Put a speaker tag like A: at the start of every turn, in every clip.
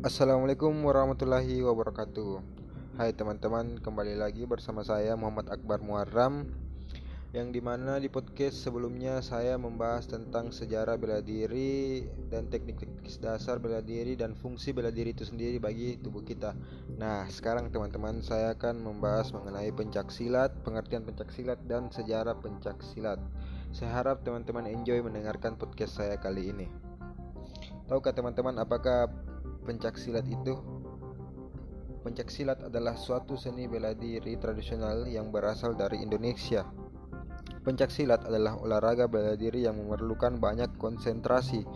A: Assalamualaikum warahmatullahi wabarakatuh. Hai teman-teman, kembali lagi bersama saya Muhammad Akbar Muarram Yang di mana di podcast sebelumnya saya membahas tentang sejarah bela diri Dan teknik-teknik dasar bela diri dan fungsi bela diri itu sendiri bagi tubuh kita. Nah sekarang teman-teman saya akan membahas mengenai pencak silat Pengertian pencak silat dan sejarah pencak silat Saya harap teman-teman enjoy mendengarkan podcast saya kali ini. Tahukah teman-teman apakah pencak silat itu? Pencak silat adalah suatu seni bela diri tradisional yang berasal dari Indonesia. Pencak silat adalah olahraga bela diri yang memerlukan banyak konsentrasi.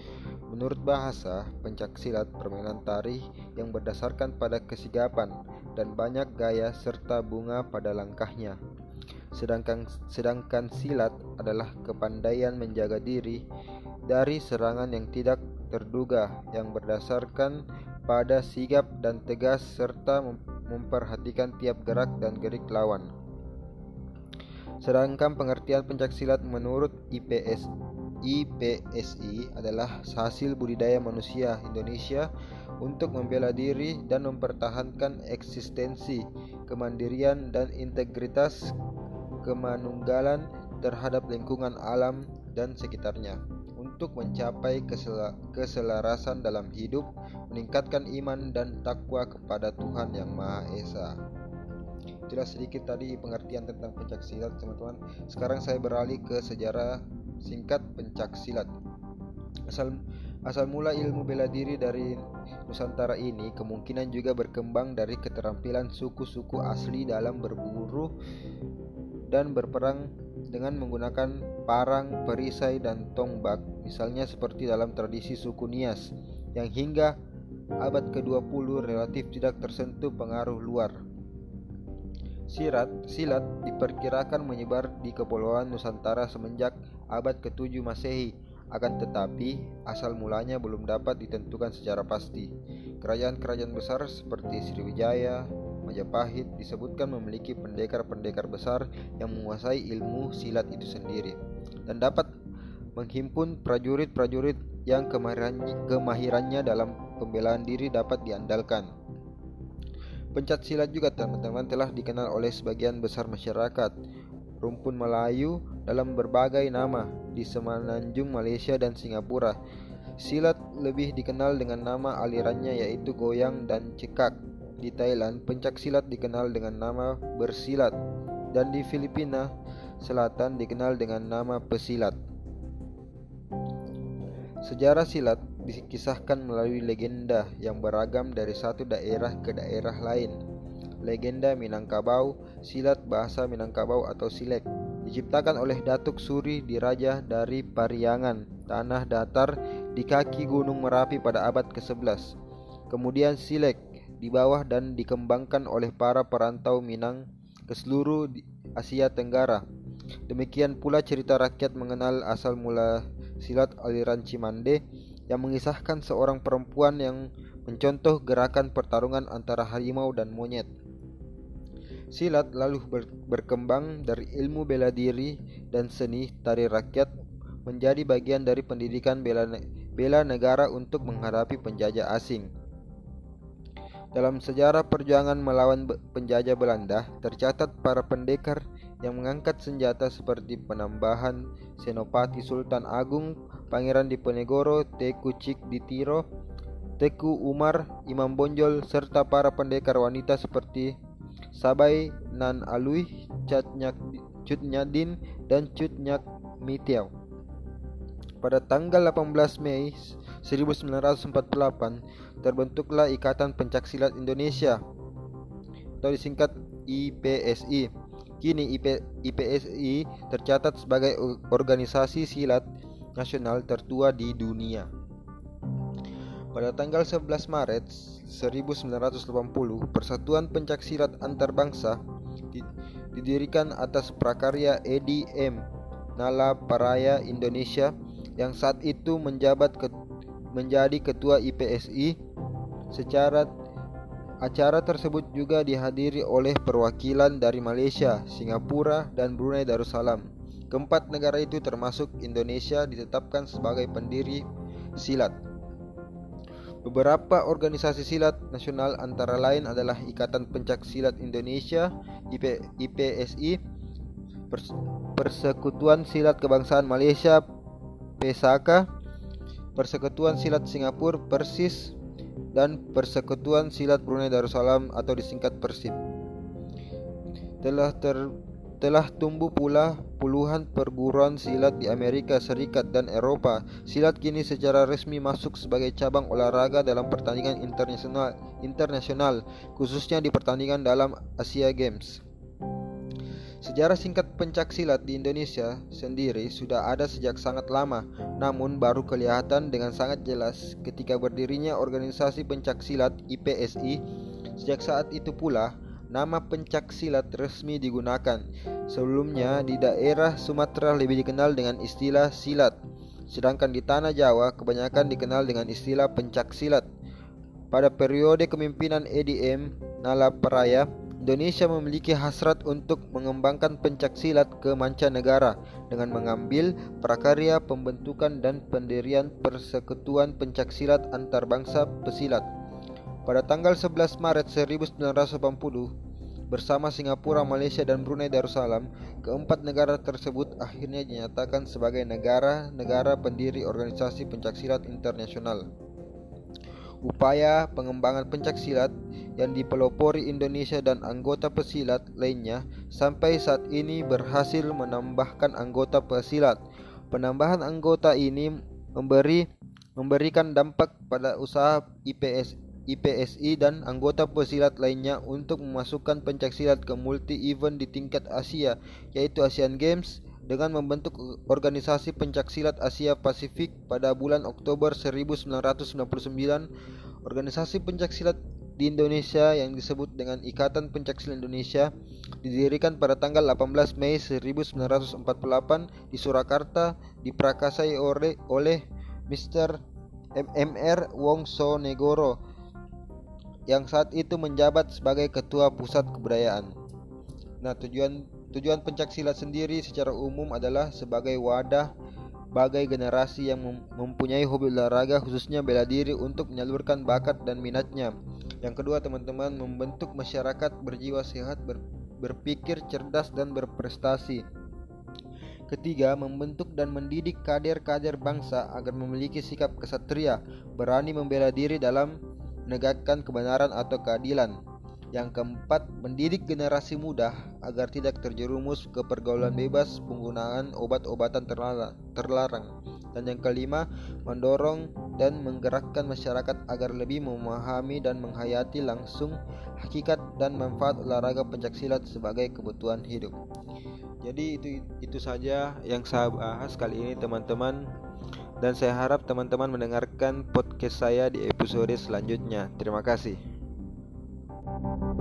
A: Menurut bahasa, pencak silat permainan tari yang berdasarkan pada kesigapan dan banyak gaya serta bunga pada langkahnya. Sedangkan sedangkan silat adalah kepandaian menjaga diri dari serangan yang tidak terduga yang berdasarkan pada sigap dan tegas serta memperhatikan tiap gerak dan gerik lawan. Sedangkan pengertian pencaksilat menurut IPS IPSI adalah hasil budidaya manusia Indonesia untuk membela diri dan mempertahankan eksistensi, kemandirian dan integritas kemanunggalan terhadap lingkungan alam dan sekitarnya untuk mencapai keselarasan dalam hidup, meningkatkan iman dan takwa kepada Tuhan Yang Maha Esa. Itulah sedikit tadi pengertian tentang pencak silat, teman-teman. Sekarang saya beralih ke sejarah singkat pencak silat. Asal asal mula ilmu bela diri dari Nusantara ini kemungkinan juga berkembang dari keterampilan suku-suku asli dalam berburu dan berperang dengan menggunakan parang, perisai, dan tongbak, misalnya seperti dalam tradisi suku Nias, yang hingga abad ke-20 relatif tidak tersentuh pengaruh luar. Sirat, silat diperkirakan menyebar di kepulauan Nusantara semenjak abad ke-7 Masehi, akan tetapi asal mulanya belum dapat ditentukan secara pasti. Kerajaan-kerajaan besar seperti Sriwijaya, Majapahit disebutkan memiliki pendekar-pendekar besar yang menguasai ilmu silat itu sendiri dan dapat menghimpun prajurit-prajurit yang kemahirannya dalam pembelaan diri dapat diandalkan. Pencak silat juga teman-teman telah dikenal oleh sebagian besar masyarakat rumpun Melayu dalam berbagai nama di Semenanjung Malaysia dan Singapura. Silat lebih dikenal dengan nama alirannya yaitu goyang dan cekak. Di Thailand, pencak silat dikenal dengan nama bersilat dan di Filipina Selatan dikenal dengan nama pesilat. Sejarah silat dikisahkan melalui legenda yang beragam dari satu daerah ke daerah lain. Legenda Minangkabau, silat bahasa Minangkabau atau silek, diciptakan oleh Datuk Suri Diraja dari Pariangan, tanah datar di kaki Gunung Merapi pada abad ke-11. Kemudian silek di bawah dan dikembangkan oleh para perantau Minang ke seluruh Asia Tenggara. Demikian pula cerita rakyat mengenal asal mula silat aliran Cimande yang mengisahkan seorang perempuan yang mencontoh gerakan pertarungan antara harimau dan monyet. Silat lalu ber berkembang dari ilmu bela diri dan seni tari rakyat menjadi bagian dari pendidikan bela, bela negara untuk menghadapi penjajah asing. Dalam sejarah perjuangan melawan penjajah Belanda, tercatat para pendekar yang mengangkat senjata seperti penambahan Senopati Sultan Agung, Pangeran Diponegoro, Teku Cik Ditiro, Teku Umar, Imam Bonjol, serta para pendekar wanita seperti Sabai Nan Alui, Catnyak Cutnyadin, dan Cutnyak Mitiau. Pada tanggal 18 Mei 1948 terbentuklah Ikatan Pencaksilat Indonesia atau disingkat IPSI. Kini IP, IPSI tercatat sebagai organisasi silat nasional tertua di dunia. Pada tanggal 11 Maret 1980, Persatuan Pencaksilat Antarbangsa didirikan atas prakarya Edi M. Nala Paraya Indonesia yang saat itu menjabat menjadi ketua IPSI. Secara acara tersebut juga dihadiri oleh perwakilan dari Malaysia, Singapura, dan Brunei Darussalam. Keempat negara itu termasuk Indonesia ditetapkan sebagai pendiri silat. Beberapa organisasi silat nasional antara lain adalah Ikatan Pencak Silat Indonesia IP, IPSI, Pers Persekutuan Silat Kebangsaan Malaysia PESAKA, Persekutuan Silat Singapura Persis, dan Persekutuan Silat Brunei Darussalam atau disingkat Persib. Telah ter telah tumbuh pula puluhan perguruan silat di Amerika Serikat dan Eropa. Silat kini secara resmi masuk sebagai cabang olahraga dalam pertandingan internasional, internasional khususnya di pertandingan dalam Asia Games. Sejarah singkat pencak silat di Indonesia sendiri sudah ada sejak sangat lama, namun baru kelihatan dengan sangat jelas ketika berdirinya organisasi pencak silat IPSI. Sejak saat itu pula, nama pencak silat resmi digunakan. Sebelumnya di daerah Sumatera lebih dikenal dengan istilah silat, sedangkan di tanah Jawa kebanyakan dikenal dengan istilah pencak silat. Pada periode kepemimpinan EDM Nala Peraya, Indonesia memiliki hasrat untuk mengembangkan pencak silat ke mancanegara dengan mengambil prakarya pembentukan dan pendirian Persekutuan Pencak Silat Antarbangsa Pesilat. Pada tanggal 11 Maret 1980, bersama Singapura, Malaysia, dan Brunei Darussalam, keempat negara tersebut akhirnya dinyatakan sebagai negara-negara pendiri Organisasi Pencaksilat Internasional. Upaya pengembangan pencaksilat yang dipelopori Indonesia dan anggota pesilat lainnya sampai saat ini berhasil menambahkan anggota pesilat. Penambahan anggota ini memberi memberikan dampak pada usaha IPS IPSI dan anggota pesilat lainnya untuk memasukkan pencaksilat ke multi-event di tingkat Asia, yaitu Asian Games, dengan membentuk organisasi pencaksilat Asia Pasifik pada bulan Oktober 1999. Organisasi pencaksilat di Indonesia yang disebut dengan Ikatan Pencaksilat Indonesia didirikan pada tanggal 18 Mei 1948 di Surakarta diprakasai oleh, Mr. MR Wongso Negoro yang saat itu menjabat sebagai ketua pusat kebudayaan. Nah, tujuan tujuan pencak silat sendiri secara umum adalah sebagai wadah bagi generasi yang mempunyai hobi olahraga khususnya bela diri untuk menyalurkan bakat dan minatnya. Yang kedua, teman-teman membentuk masyarakat berjiwa sehat, ber, berpikir cerdas dan berprestasi. Ketiga, membentuk dan mendidik kader-kader bangsa agar memiliki sikap kesatria, berani membela diri dalam menegakkan kebenaran atau keadilan. Yang keempat, mendidik generasi muda agar tidak terjerumus ke pergaulan bebas penggunaan obat-obatan terlarang. Dan yang kelima, mendorong dan menggerakkan masyarakat agar lebih memahami dan menghayati langsung hakikat dan manfaat olahraga pencaksilat sebagai kebutuhan hidup. Jadi itu itu saja yang saya bahas kali ini teman-teman dan saya harap teman-teman mendengarkan podcast saya di episode selanjutnya. Terima kasih. Assalamualaikum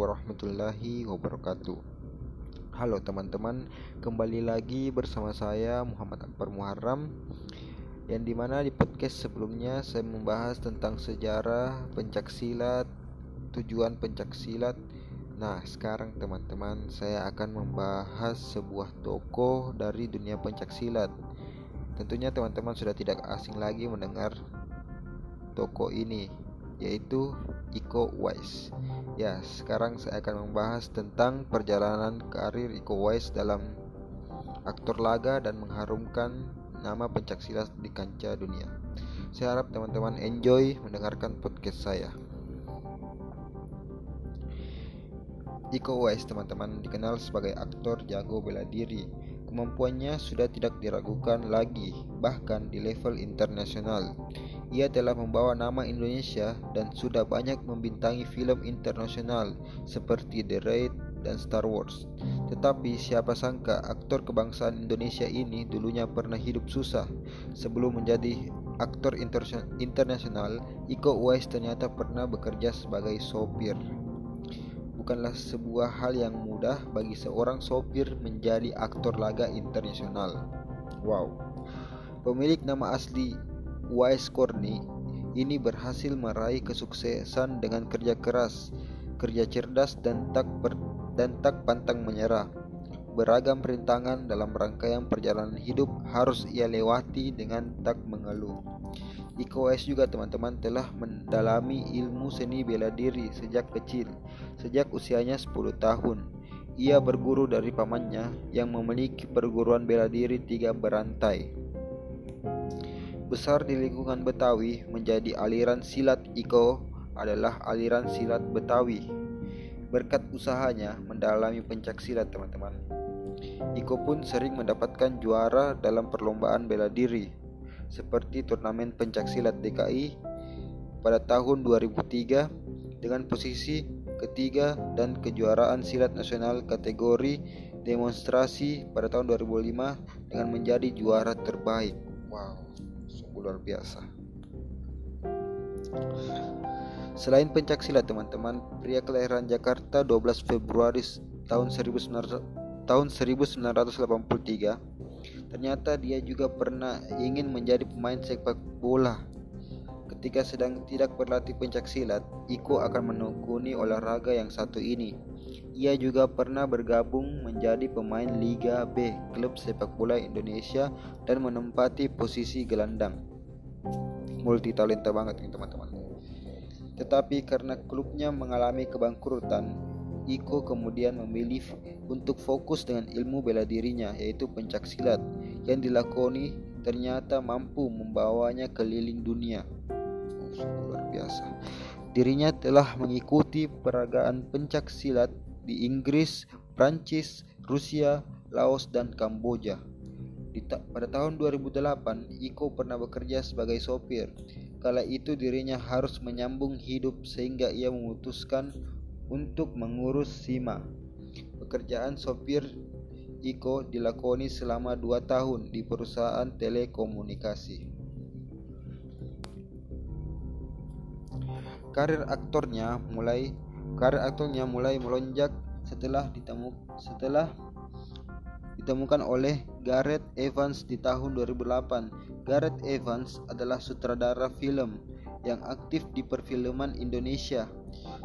A: warahmatullahi wabarakatuh. Halo teman-teman, kembali lagi bersama saya Muhammad Akbar Muharram yang di mana di podcast sebelumnya saya membahas tentang sejarah pencaksilat, tujuan pencaksilat. Nah, sekarang teman-teman saya akan membahas sebuah tokoh dari dunia pencaksilat. Tentunya teman-teman sudah tidak asing lagi mendengar tokoh ini, yaitu Iko Uwais. Ya, sekarang saya akan membahas tentang perjalanan karir Iko Uwais dalam aktor laga dan mengharumkan nama pencaksilat di kancah dunia. Saya harap teman-teman enjoy mendengarkan podcast saya. Iko Uwais teman-teman dikenal sebagai aktor jago bela diri. Kemampuannya sudah tidak diragukan lagi, bahkan di level internasional. Ia telah membawa nama Indonesia dan sudah banyak membintangi film internasional seperti The Raid dan Star Wars. Tetapi siapa sangka aktor kebangsaan Indonesia ini dulunya pernah hidup susah. Sebelum menjadi aktor internasional, Iko Uwais ternyata pernah bekerja sebagai sopir. Bukanlah sebuah hal yang mudah bagi seorang sopir menjadi aktor laga internasional. Wow. Pemilik nama asli Uwais Korni ini berhasil meraih kesuksesan dengan kerja keras, kerja cerdas dan tak ber dan tak pantang menyerah. Beragam perintangan dalam rangkaian perjalanan hidup harus ia lewati dengan tak mengeluh. Iko Uwais juga teman-teman telah mendalami ilmu seni bela diri sejak kecil, sejak usianya 10 tahun. Ia berguru dari pamannya yang memiliki perguruan bela diri tiga berantai. Besar di lingkungan Betawi menjadi aliran silat Iko adalah aliran silat Betawi. Berkat usahanya mendalami pencak silat teman-teman. Iko pun sering mendapatkan juara dalam perlombaan bela diri seperti turnamen pencaksilat DKI pada tahun 2003 dengan posisi ketiga dan kejuaraan silat nasional kategori demonstrasi pada tahun 2005 dengan menjadi juara terbaik. Wow, sungguh luar biasa. Selain pencaksilat teman-teman, pria kelahiran Jakarta 12 Februari tahun 1900, tahun 1983 Ternyata dia juga pernah ingin menjadi pemain sepak bola. Ketika sedang tidak berlatih pencak silat, Iko akan menekuni olahraga yang satu ini. Ia juga pernah bergabung menjadi pemain Liga B klub sepak bola Indonesia dan menempati posisi gelandang. Multi talenta banget nih teman-teman. Tetapi karena klubnya mengalami kebangkrutan, Iko kemudian memilih untuk fokus dengan ilmu bela dirinya yaitu pencak silat yang dilakoni ternyata mampu membawanya keliling dunia. Luar biasa. Dirinya telah mengikuti peragaan pencak silat di Inggris, Prancis, Rusia, Laos, dan Kamboja. Pada tahun 2008, Iko pernah bekerja sebagai sopir. Kala itu dirinya harus menyambung hidup sehingga ia memutuskan untuk mengurus SIMA. Pekerjaan sopir Iko dilakoni selama dua tahun di perusahaan telekomunikasi. Karir aktornya mulai karir aktornya mulai melonjak setelah ditemu setelah ditemukan oleh Gareth Evans di tahun 2008. Gareth Evans adalah sutradara film yang aktif di perfilman Indonesia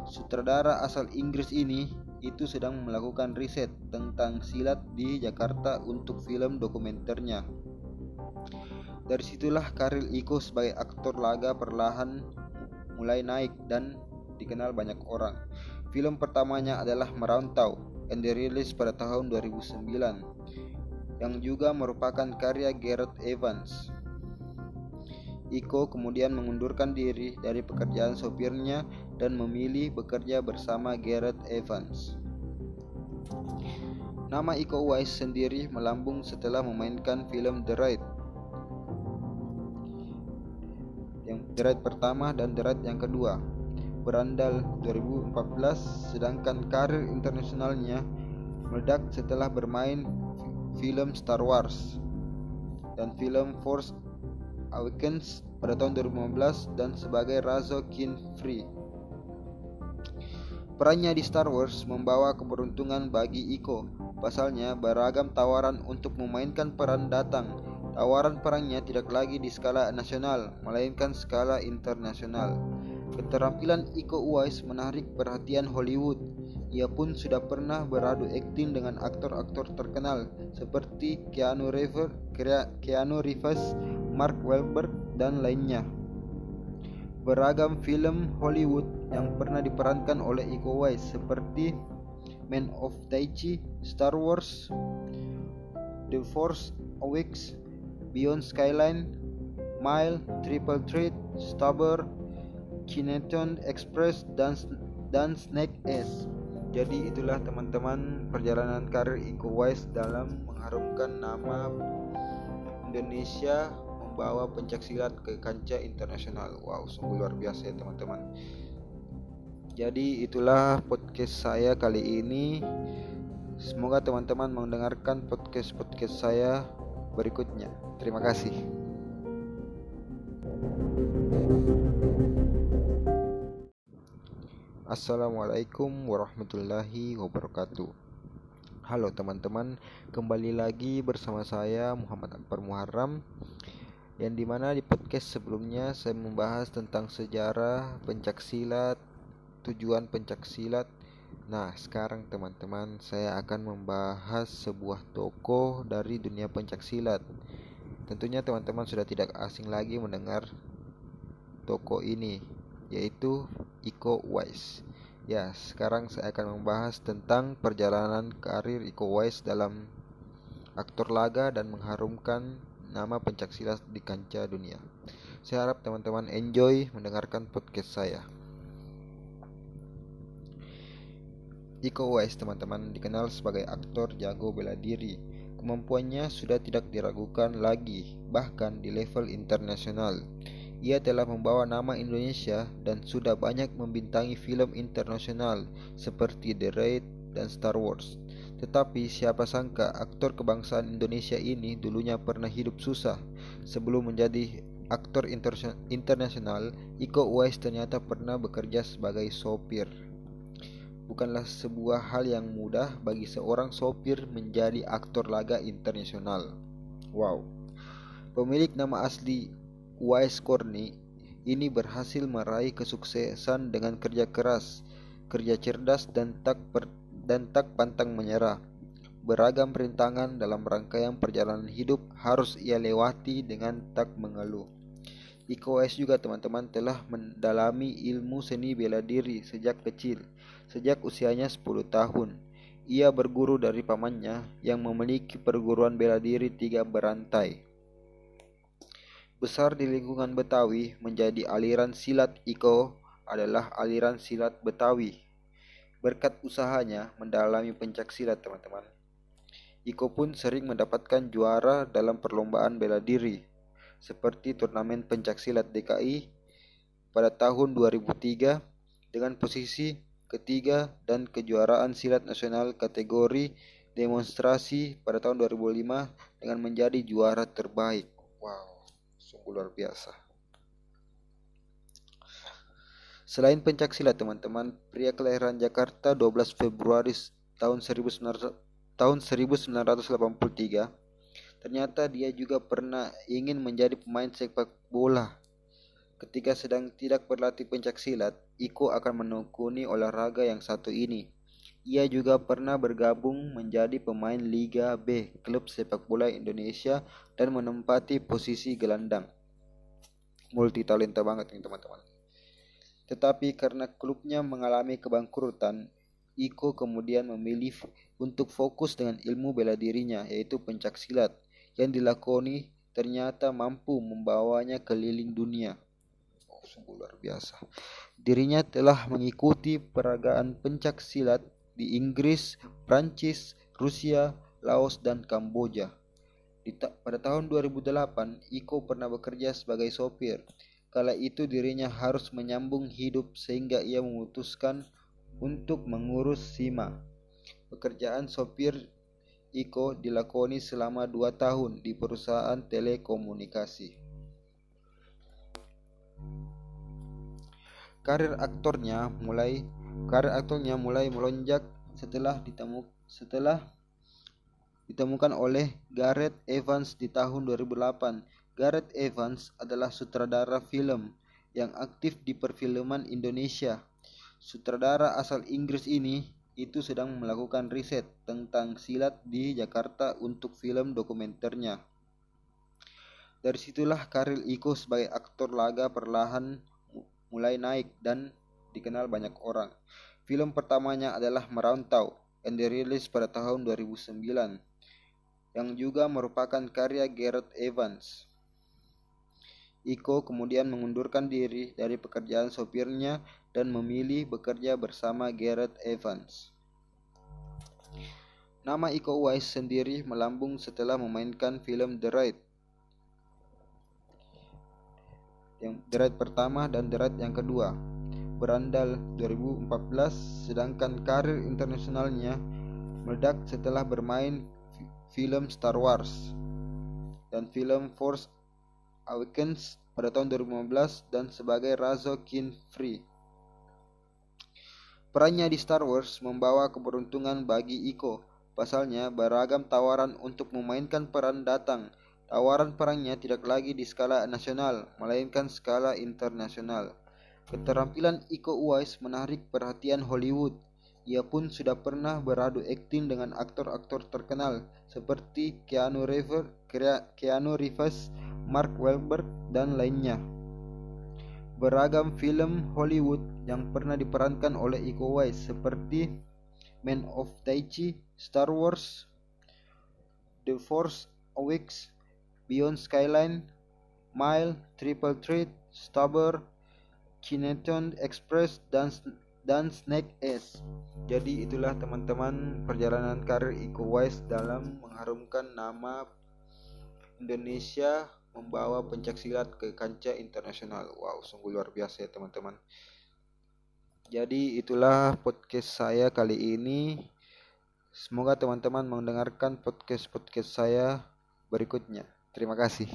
A: Sutradara asal Inggris ini itu sedang melakukan riset tentang silat di Jakarta untuk film dokumenternya. Dari situlah karir Iko sebagai aktor laga perlahan mulai naik dan dikenal banyak orang. Film pertamanya adalah Merantau yang dirilis pada tahun 2009 yang juga merupakan karya Gareth Evans. Iko kemudian mengundurkan diri dari pekerjaan sopirnya dan memilih bekerja bersama Gareth Evans. Nama Iko Uwais sendiri melambung setelah memainkan film The Raid. Yang The Raid pertama dan The Raid yang kedua. Berandal 2014 sedangkan karir internasionalnya meledak setelah bermain film Star Wars dan film Force Awakens pada tahun 2015 dan sebagai Razo Kin Free. Perannya di Star Wars membawa keberuntungan bagi Iko. Pasalnya, beragam tawaran untuk memainkan peran datang. Tawaran perannya tidak lagi di skala nasional, melainkan skala internasional. Keterampilan Iko Uwais menarik perhatian Hollywood. Ia pun sudah pernah beradu akting dengan aktor-aktor terkenal seperti Keanu Reeves, Keanu Reeves, Mark Wahlberg, dan lainnya. Beragam film Hollywood yang pernah diperankan oleh Iko Uwais seperti Man of Daichi, Star Wars, The Force Awakens, Beyond Skyline, Mile, Triple Threat, Stabber, Kineton Express dan dan Snake S. Jadi itulah teman-teman perjalanan karir Iko Wise dalam mengharumkan nama Indonesia membawa pencaksilat ke kancah internasional. Wow, sungguh luar biasa ya teman-teman. Jadi itulah podcast saya kali ini. Semoga teman-teman mendengarkan podcast-podcast saya berikutnya. Terima kasih. Assalamualaikum warahmatullahi wabarakatuh. Halo teman-teman Kembali lagi bersama saya Muhammad Akbar Muharram Yang di mana di podcast sebelumnya Saya membahas tentang sejarah pencaksilat Tujuan pencaksilat. Nah, sekarang teman-teman, saya akan membahas sebuah tokoh dari dunia pencaksilat. Tentunya teman-teman sudah tidak asing lagi mendengar tokoh ini, yaitu Iko Uwais. Ya, sekarang saya akan membahas tentang perjalanan karir Iko Uwais dalam aktor laga dan mengharumkan nama pencaksilat di kancah dunia. Saya harap teman-teman enjoy mendengarkan podcast saya. Iko Uwais teman-teman dikenal sebagai aktor jago bela diri. Kemampuannya sudah tidak diragukan lagi, bahkan di level internasional. Ia telah membawa nama Indonesia dan sudah banyak membintangi film internasional seperti The Raid dan Star Wars. Tetapi siapa sangka aktor kebangsaan Indonesia ini dulunya pernah hidup susah. Sebelum menjadi aktor internasional, Iko Uwais ternyata pernah bekerja sebagai sopir bukanlah sebuah hal yang mudah bagi seorang sopir menjadi aktor laga internasional. Wow. Pemilik nama asli Wise Corny ini berhasil meraih kesuksesan dengan kerja keras, kerja cerdas dan tak per, dan tak pantang menyerah. Beragam perintangan dalam rangkaian perjalanan hidup harus ia lewati dengan tak mengeluh. Iko Wise juga teman-teman telah mendalami ilmu seni bela diri sejak kecil Sejak usianya 10 tahun, ia berguru dari pamannya yang memiliki perguruan bela diri tiga berantai. Besar di lingkungan Betawi menjadi aliran silat Iko adalah aliran silat Betawi. Berkat usahanya mendalami pencak silat teman-teman. Iko pun sering mendapatkan juara dalam perlombaan bela diri seperti turnamen pencak silat DKI pada tahun 2003 dengan posisi ketiga dan kejuaraan silat nasional kategori demonstrasi pada tahun 2005 dengan menjadi juara terbaik. Wow, sungguh luar biasa. Selain pencak silat teman-teman, pria kelahiran Jakarta 12 Februari tahun 1900, tahun 1983, ternyata dia juga pernah ingin menjadi pemain sepak bola Ketika sedang tidak berlatih pencak silat, Iko akan menekuni olahraga yang satu ini. Ia juga pernah bergabung menjadi pemain Liga B klub sepak bola Indonesia dan menempati posisi gelandang. Multi talenta banget nih teman-teman. Tetapi karena klubnya mengalami kebangkrutan, Iko kemudian memilih untuk fokus dengan ilmu bela dirinya yaitu pencak silat yang dilakoni ternyata mampu membawanya keliling dunia sungguh luar biasa. Dirinya telah mengikuti peragaan pencak silat di Inggris, Prancis, Rusia, Laos, dan Kamboja. Di ta pada tahun 2008, Iko pernah bekerja sebagai sopir. Kala itu dirinya harus menyambung hidup sehingga ia memutuskan untuk mengurus Sima. Pekerjaan sopir Iko dilakoni selama dua tahun di perusahaan telekomunikasi. Karir aktornya mulai karir aktornya mulai melonjak setelah ditemu setelah ditemukan oleh Gareth Evans di tahun 2008. Gareth Evans adalah sutradara film yang aktif di perfilman Indonesia. Sutradara asal Inggris ini itu sedang melakukan riset tentang silat di Jakarta untuk film dokumenternya. Dari situlah karir Iko sebagai aktor laga perlahan mulai naik dan dikenal banyak orang. Film pertamanya adalah Merantau yang dirilis pada tahun 2009 yang juga merupakan karya Gareth Evans. Iko kemudian mengundurkan diri dari pekerjaan sopirnya dan memilih bekerja bersama Gareth Evans. Nama Iko Uwais sendiri melambung setelah memainkan film The Raid yang derat pertama dan derat yang kedua berandal 2014 sedangkan karir internasionalnya meledak setelah bermain film Star Wars dan film Force Awakens pada tahun 2015 dan sebagai Razo Kin Free. Perannya di Star Wars membawa keberuntungan bagi Iko. Pasalnya, beragam tawaran untuk memainkan peran datang Tawaran perangnya tidak lagi di skala nasional, melainkan skala internasional. Keterampilan Iko Uwais menarik perhatian Hollywood. Ia pun sudah pernah beradu akting dengan aktor-aktor terkenal seperti Keanu Reeves, Keanu Reeves, Mark Wahlberg, dan lainnya. Beragam film Hollywood yang pernah diperankan oleh Iko Uwais seperti Man of Tai Chi, Star Wars, The Force Awakens, Beyond Skyline, Mile, Triple Threat, Stabber, Kineton Express, dan dan Snake S. Jadi itulah teman-teman perjalanan karir Iko Uwais dalam mengharumkan nama Indonesia membawa pencak silat ke kancah internasional. Wow, sungguh luar biasa ya teman-teman. Jadi itulah podcast saya kali ini. Semoga teman-teman mendengarkan podcast-podcast saya berikutnya. Terima kasih.